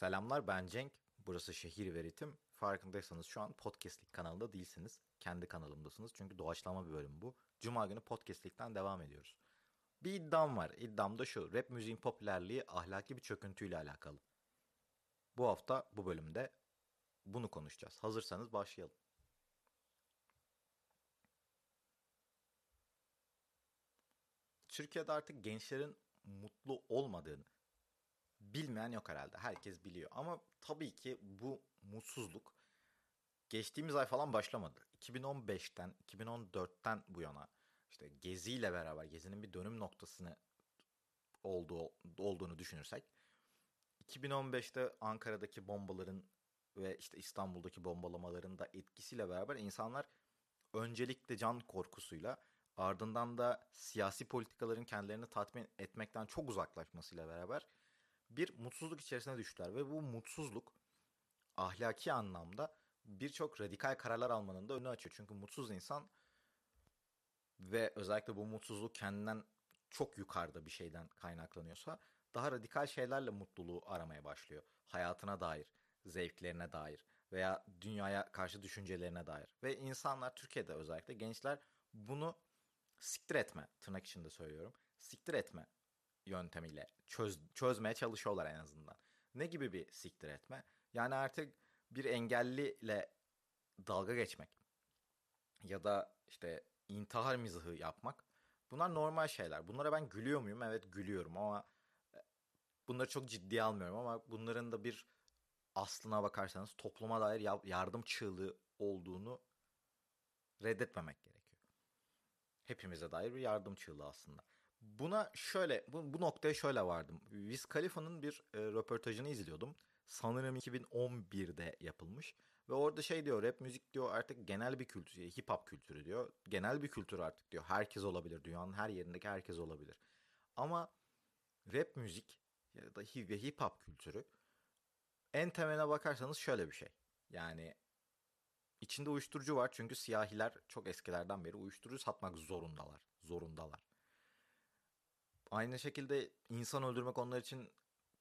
Selamlar ben Cenk. Burası Şehir ve Ritim. Farkındaysanız şu an Podcastlik kanalında değilsiniz. Kendi kanalımdasınız. Çünkü doğaçlama bir bölüm bu. Cuma günü Podcastlik'ten devam ediyoruz. Bir iddiam var. İddiam da şu. Rap müziğin popülerliği ahlaki bir çöküntüyle alakalı. Bu hafta bu bölümde bunu konuşacağız. Hazırsanız başlayalım. Türkiye'de artık gençlerin mutlu olmadığını bilmeyen yok herhalde. Herkes biliyor. Ama tabii ki bu mutsuzluk geçtiğimiz ay falan başlamadı. 2015'ten, 2014'ten bu yana işte Gezi ile beraber Gezi'nin bir dönüm noktasını olduğu, olduğunu düşünürsek 2015'te Ankara'daki bombaların ve işte İstanbul'daki bombalamaların da etkisiyle beraber insanlar öncelikle can korkusuyla ardından da siyasi politikaların kendilerini tatmin etmekten çok uzaklaşmasıyla beraber bir mutsuzluk içerisine düştüler ve bu mutsuzluk ahlaki anlamda birçok radikal kararlar almanın da önünü açıyor. Çünkü mutsuz insan ve özellikle bu mutsuzluk kendinden çok yukarıda bir şeyden kaynaklanıyorsa daha radikal şeylerle mutluluğu aramaya başlıyor. Hayatına dair, zevklerine dair veya dünyaya karşı düşüncelerine dair. Ve insanlar Türkiye'de özellikle gençler bunu siktir etme tırnak içinde söylüyorum. Siktir etme yöntemiyle çöz, çözmeye çalışıyorlar en azından. Ne gibi bir siktir etme? Yani artık bir engelliyle dalga geçmek ya da işte intihar mizahı yapmak bunlar normal şeyler. Bunlara ben gülüyor muyum? Evet gülüyorum ama e, bunları çok ciddiye almıyorum ama bunların da bir aslına bakarsanız topluma dair yardım çığlığı olduğunu reddetmemek gerekiyor. Hepimize dair bir yardım çığlığı aslında. Buna şöyle, bu, bu noktaya şöyle vardım. Wiz Khalifa'nın bir e, röportajını izliyordum. Sanırım 2011'de yapılmış. Ve orada şey diyor, rap müzik diyor artık genel bir kültür, hip hop kültürü diyor. Genel bir kültür artık diyor. Herkes olabilir, dünyanın her yerindeki herkes olabilir. Ama rap müzik ya da hip hop kültürü en temeline bakarsanız şöyle bir şey. Yani içinde uyuşturucu var çünkü siyahiler çok eskilerden beri uyuşturucu satmak zorundalar. Zorundalar. Aynı şekilde insan öldürmek onlar için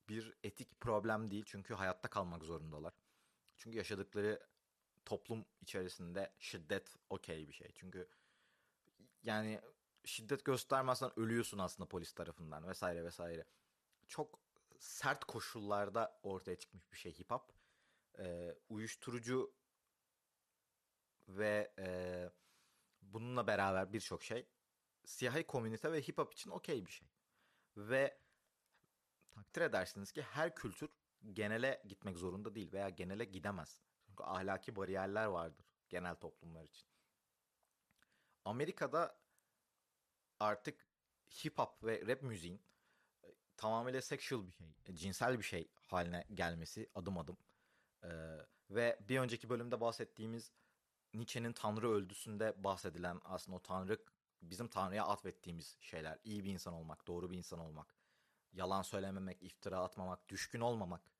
bir etik problem değil. Çünkü hayatta kalmak zorundalar. Çünkü yaşadıkları toplum içerisinde şiddet okey bir şey. Çünkü yani şiddet göstermezsen ölüyorsun aslında polis tarafından vesaire vesaire. Çok sert koşullarda ortaya çıkmış bir şey hip hop. Ee, uyuşturucu ve e, bununla beraber birçok şey siyahi komünite ve hip hop için okey bir şey. Ve takdir edersiniz ki her kültür genele gitmek zorunda değil veya genele gidemez. Çünkü ahlaki bariyerler vardır genel toplumlar için. Amerika'da artık hip hop ve rap müziğin e, tamamıyla sexual bir şey, e, cinsel bir şey haline gelmesi adım adım. Ee, ve bir önceki bölümde bahsettiğimiz Nietzsche'nin Tanrı öldüsünde bahsedilen aslında o Tanrı bizim Tanrı'ya atfettiğimiz şeyler. iyi bir insan olmak, doğru bir insan olmak, yalan söylememek, iftira atmamak, düşkün olmamak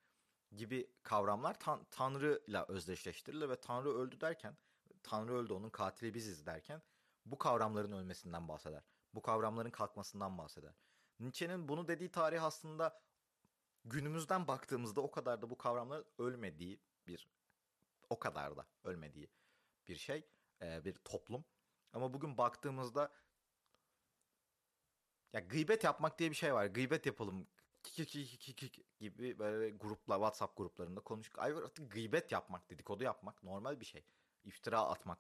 gibi kavramlar tan Tanrı ile özdeşleştirilir ve Tanrı öldü derken, Tanrı öldü onun katili biziz derken bu kavramların ölmesinden bahseder. Bu kavramların kalkmasından bahseder. Nietzsche'nin bunu dediği tarih aslında günümüzden baktığımızda o kadar da bu kavramların ölmediği bir o kadar da ölmediği bir şey, bir toplum. Ama bugün baktığımızda ya gıybet yapmak diye bir şey var. Gıybet yapalım gibi böyle grupla WhatsApp gruplarında konuştuk. Ay artık gıybet yapmak, dedikodu yapmak normal bir şey. İftira atmak,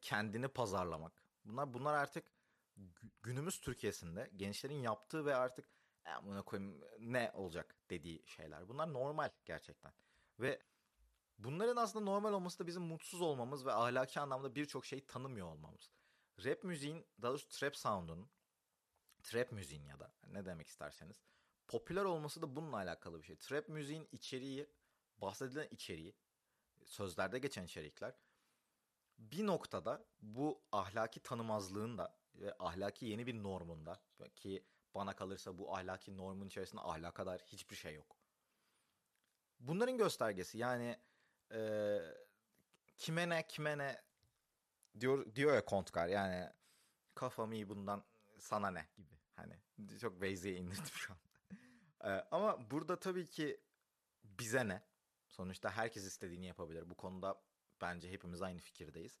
kendini pazarlamak. Bunlar bunlar artık günümüz Türkiye'sinde gençlerin yaptığı ve artık buna koyayım ne olacak dediği şeyler. Bunlar normal gerçekten. Ve Bunların aslında normal olması da bizim mutsuz olmamız ve ahlaki anlamda birçok şeyi tanımıyor olmamız. Rap müziğin, daha doğrusu trap sound'un, trap müziğin ya da ne demek isterseniz popüler olması da bununla alakalı bir şey. Trap müziğin içeriği, bahsedilen içeriği, sözlerde geçen içerikler bir noktada bu ahlaki tanımazlığın da ve ahlaki yeni bir normunda ki bana kalırsa bu ahlaki normun içerisinde ahlaka dair hiçbir şey yok. Bunların göstergesi yani e, kime ne kime ne diyor diyor ya Kontkar yani kafam iyi bundan sana ne gibi. Hani çok Beyzi'ye indirdim şu an. e, ama burada tabii ki bize ne? Sonuçta herkes istediğini yapabilir. Bu konuda bence hepimiz aynı fikirdeyiz.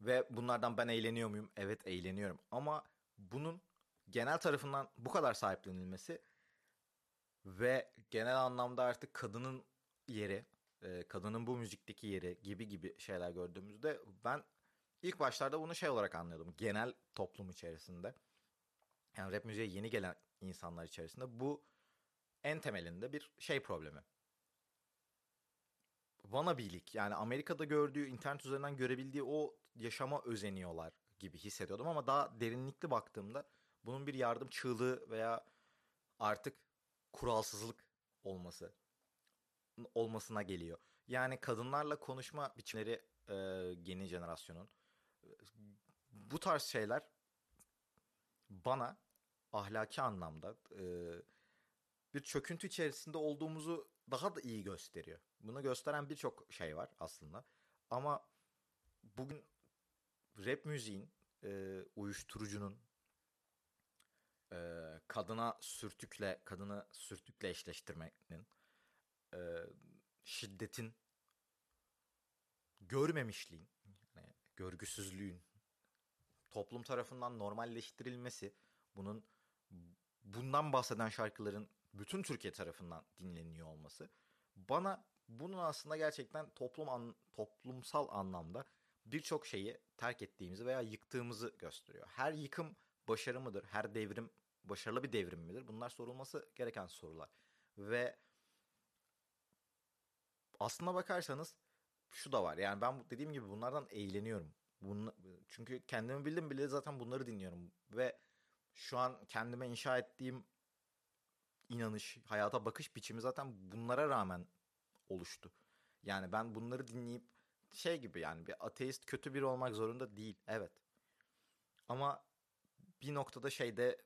Ve bunlardan ben eğleniyor muyum? Evet eğleniyorum. Ama bunun genel tarafından bu kadar sahiplenilmesi ve genel anlamda artık kadının yeri, e, kadının bu müzikteki yeri gibi gibi şeyler gördüğümüzde ben ilk başlarda bunu şey olarak anlıyordum. Genel toplum içerisinde. Yani rap müziğe yeni gelen insanlar içerisinde bu en temelinde bir şey problemi. Vannabilik yani Amerika'da gördüğü, internet üzerinden görebildiği o yaşama özeniyorlar gibi hissediyordum ama daha derinlikli baktığımda bunun bir yardım çığlığı veya artık kuralsızlık olması olmasına geliyor. Yani kadınlarla konuşma biçimleri e, yeni jenerasyonun bu tarz şeyler bana ahlaki anlamda e, bir çöküntü içerisinde olduğumuzu daha da iyi gösteriyor. Bunu gösteren birçok şey var aslında. Ama bugün rap müziğin, e, uyuşturucunun, e, kadına sürtükle, kadını sürtükle eşleştirmenin, e, şiddetin, görmemişliğin, yani görgüsüzlüğün toplum tarafından normalleştirilmesi, bunun bundan bahseden şarkıların bütün Türkiye tarafından dinleniyor olması bana bunun aslında gerçekten toplum an, toplumsal anlamda birçok şeyi terk ettiğimizi veya yıktığımızı gösteriyor. Her yıkım başarı mıdır? Her devrim başarılı bir devrim midir? Bunlar sorulması gereken sorular. Ve aslına bakarsanız şu da var. Yani ben dediğim gibi bunlardan eğleniyorum. Bunla, çünkü kendimi bildim bile zaten bunları dinliyorum. Ve şu an kendime inşa ettiğim inanış, hayata bakış biçimi zaten bunlara rağmen oluştu. Yani ben bunları dinleyip şey gibi yani bir ateist kötü biri olmak zorunda değil. Evet. Ama bir noktada şeyde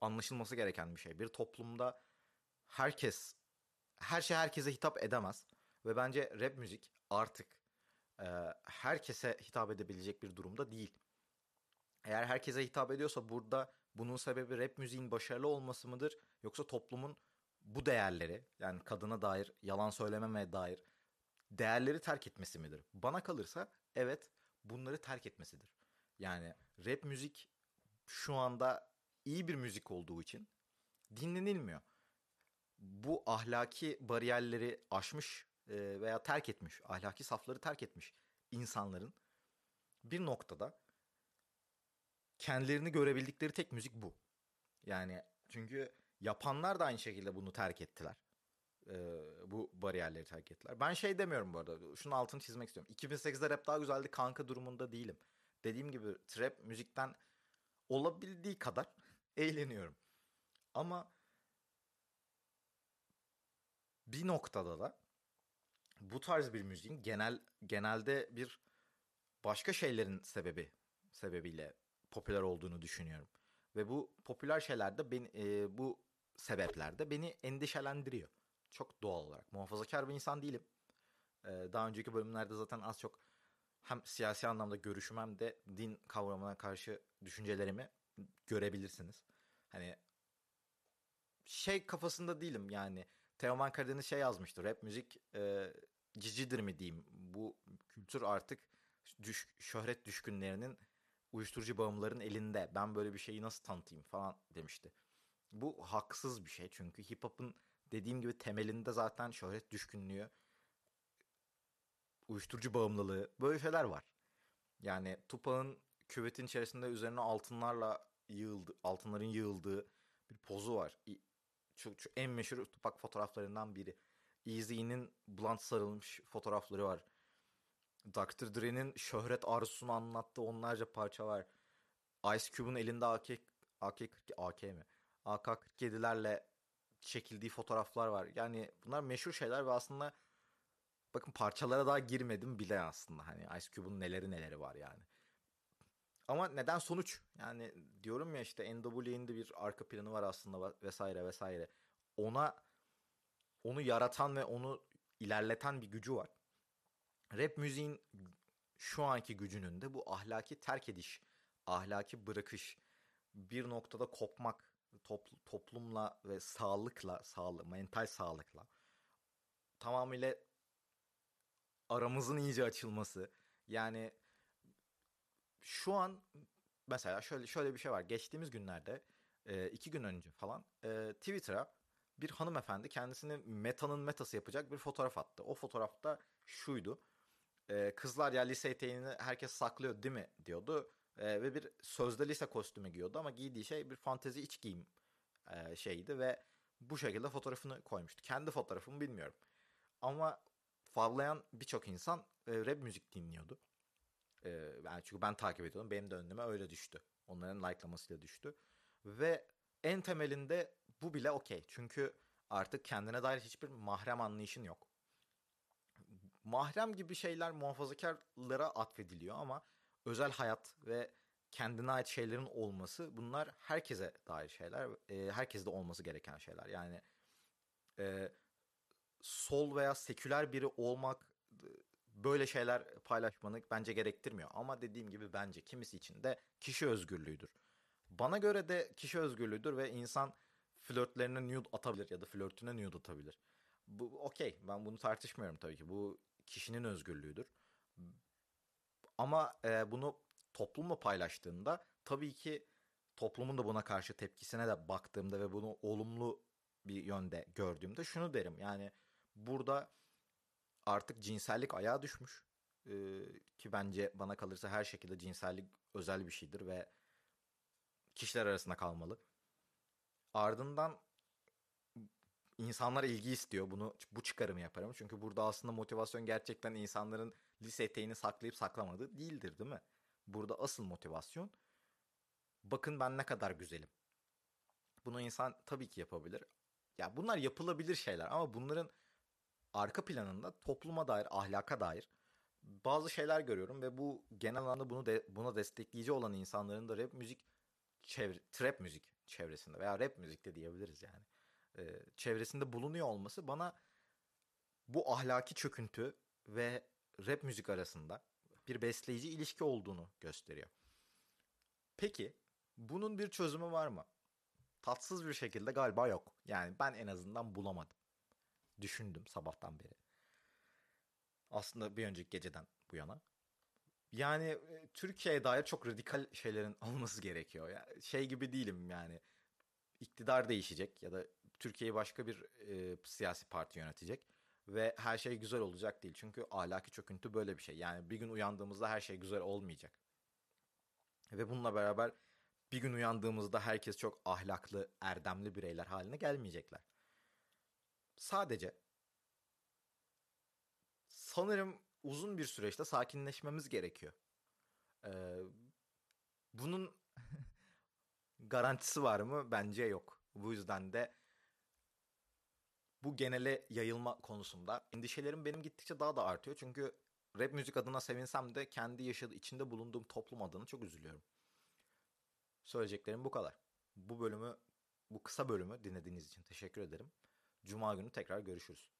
anlaşılması gereken bir şey. Bir toplumda herkes her şey herkese hitap edemez ve bence rap müzik artık e, herkese hitap edebilecek bir durumda değil. Eğer herkese hitap ediyorsa burada bunun sebebi rap müziğin başarılı olması mıdır yoksa toplumun bu değerleri yani kadına dair yalan söylememeye dair değerleri terk etmesi midir? Bana kalırsa evet bunları terk etmesidir. Yani rap müzik şu anda iyi bir müzik olduğu için dinlenilmiyor. Bu ahlaki bariyerleri aşmış e, veya terk etmiş, ahlaki safları terk etmiş insanların bir noktada kendilerini görebildikleri tek müzik bu. Yani çünkü yapanlar da aynı şekilde bunu terk ettiler. Ee, bu bariyerleri terk ettiler. Ben şey demiyorum bu arada. Şunun altını çizmek istiyorum. 2008'de rap daha güzeldi kanka durumunda değilim. Dediğim gibi trap müzikten olabildiği kadar eğleniyorum. Ama bir noktada da bu tarz bir müziğin genel genelde bir başka şeylerin sebebi sebebiyle popüler olduğunu düşünüyorum. Ve bu popüler şeyler de beni, e, bu sebeplerde beni endişelendiriyor. Çok doğal olarak. Muhafazakar bir insan değilim. E, daha önceki bölümlerde zaten az çok hem siyasi anlamda görüşüm hem de din kavramına karşı düşüncelerimi görebilirsiniz. Hani şey kafasında değilim yani. Teoman Karadeniz şey yazmıştı. Rap müzik e, cicidir mi diyeyim. Bu kültür artık düş, şöhret düşkünlerinin uyuşturucu bağımlıların elinde. Ben böyle bir şeyi nasıl tanıtayım falan demişti. Bu haksız bir şey çünkü hip hop'un dediğim gibi temelinde zaten şöhret düşkünlüğü, uyuşturucu bağımlılığı böyle şeyler var. Yani Tupac'ın küvetin içerisinde üzerine altınlarla yığıldı, altınların yığıldığı bir pozu var. Şu, şu en meşhur Tupac fotoğraflarından biri. Eazy'nin blunt sarılmış fotoğrafları var. Dr. Dre'nin şöhret arzusunu anlattığı onlarca parça var. Ice Cube'un elinde AK, AK, AK mi? AK-47'lerle çekildiği fotoğraflar var. Yani bunlar meşhur şeyler ve aslında bakın parçalara daha girmedim bile aslında. Hani Ice Cube'un neleri neleri var yani. Ama neden sonuç? Yani diyorum ya işte NWA'nin de bir arka planı var aslında vesaire vesaire. Ona onu yaratan ve onu ilerleten bir gücü var. Rap müziğin şu anki gücünün de bu ahlaki terk ediş, ahlaki bırakış, bir noktada kopmak topl- toplumla ve sağlıkla, sağlı, mental sağlıkla tamamıyla aramızın iyice açılması. Yani şu an mesela şöyle şöyle bir şey var. Geçtiğimiz günlerde e, iki gün önce falan e, Twitter'a bir hanımefendi kendisini metanın metası yapacak bir fotoğraf attı. O fotoğrafta şuydu. E, kızlar ya lise eteğini herkes saklıyor değil mi diyordu. E, ve bir sözde lise kostümü giyiyordu ama giydiği şey bir fantezi iç giyim e, şeydi ve bu şekilde fotoğrafını koymuştu. Kendi fotoğrafımı bilmiyorum. Ama favlayan birçok insan e, rap müzik dinliyordu. E, yani çünkü ben takip ediyordum. Benim de önüme öyle düştü. Onların likelamasıyla düştü. Ve en temelinde bu bile okey. Çünkü artık kendine dair hiçbir mahrem anlayışın yok. Mahrem gibi şeyler muhafazakarlara atfediliyor ama özel hayat ve kendine ait şeylerin olması bunlar herkese dair şeyler. E, herkeste olması gereken şeyler. Yani e, sol veya seküler biri olmak böyle şeyler paylaşmanı bence gerektirmiyor. Ama dediğim gibi bence kimisi için de kişi özgürlüğüdür. Bana göre de kişi özgürlüğüdür ve insan flörtlerine nude atabilir ya da flörtüne nude atabilir. Bu okey ben bunu tartışmıyorum tabii ki. Bu kişinin özgürlüğüdür. Ama e, bunu toplumla paylaştığında tabii ki toplumun da buna karşı tepkisine de baktığımda ve bunu olumlu bir yönde gördüğümde şunu derim. Yani burada artık cinsellik ayağa düşmüş. Ee, ki bence bana kalırsa her şekilde cinsellik özel bir şeydir ve kişiler arasında kalmalı. Ardından insanlar ilgi istiyor. Bunu bu çıkarımı yaparım. Çünkü burada aslında motivasyon gerçekten insanların lise eteğini saklayıp saklamadığı değildir, değil mi? Burada asıl motivasyon bakın ben ne kadar güzelim. Bunu insan tabii ki yapabilir. Ya bunlar yapılabilir şeyler ama bunların arka planında topluma dair, ahlaka dair bazı şeyler görüyorum ve bu genel anlamda bunu de, buna destekleyici olan insanların da rap müzik çevre, trap müzik çevresinde veya rap müzik de diyebiliriz yani. Ee, çevresinde bulunuyor olması bana bu ahlaki çöküntü ve rap müzik arasında bir besleyici ilişki olduğunu gösteriyor. Peki bunun bir çözümü var mı? Tatsız bir şekilde galiba yok. Yani ben en azından bulamadım düşündüm sabahtan beri. Aslında bir önceki geceden bu yana. Yani e, Türkiye'ye dair çok radikal şeylerin olması gerekiyor. Yani şey gibi değilim yani. İktidar değişecek ya da Türkiye'yi başka bir e, siyasi parti yönetecek ve her şey güzel olacak değil. Çünkü ahlaki çöküntü böyle bir şey. Yani bir gün uyandığımızda her şey güzel olmayacak. Ve bununla beraber bir gün uyandığımızda herkes çok ahlaklı, erdemli bireyler haline gelmeyecekler sadece sanırım uzun bir süreçte sakinleşmemiz gerekiyor. Ee, bunun garantisi var mı? Bence yok. Bu yüzden de bu genele yayılma konusunda endişelerim benim gittikçe daha da artıyor. Çünkü rap müzik adına sevinsem de kendi yaşadığı içinde bulunduğum toplum adına çok üzülüyorum. Söyleyeceklerim bu kadar. Bu bölümü, bu kısa bölümü dinlediğiniz için teşekkür ederim. Cuma günü tekrar görüşürüz.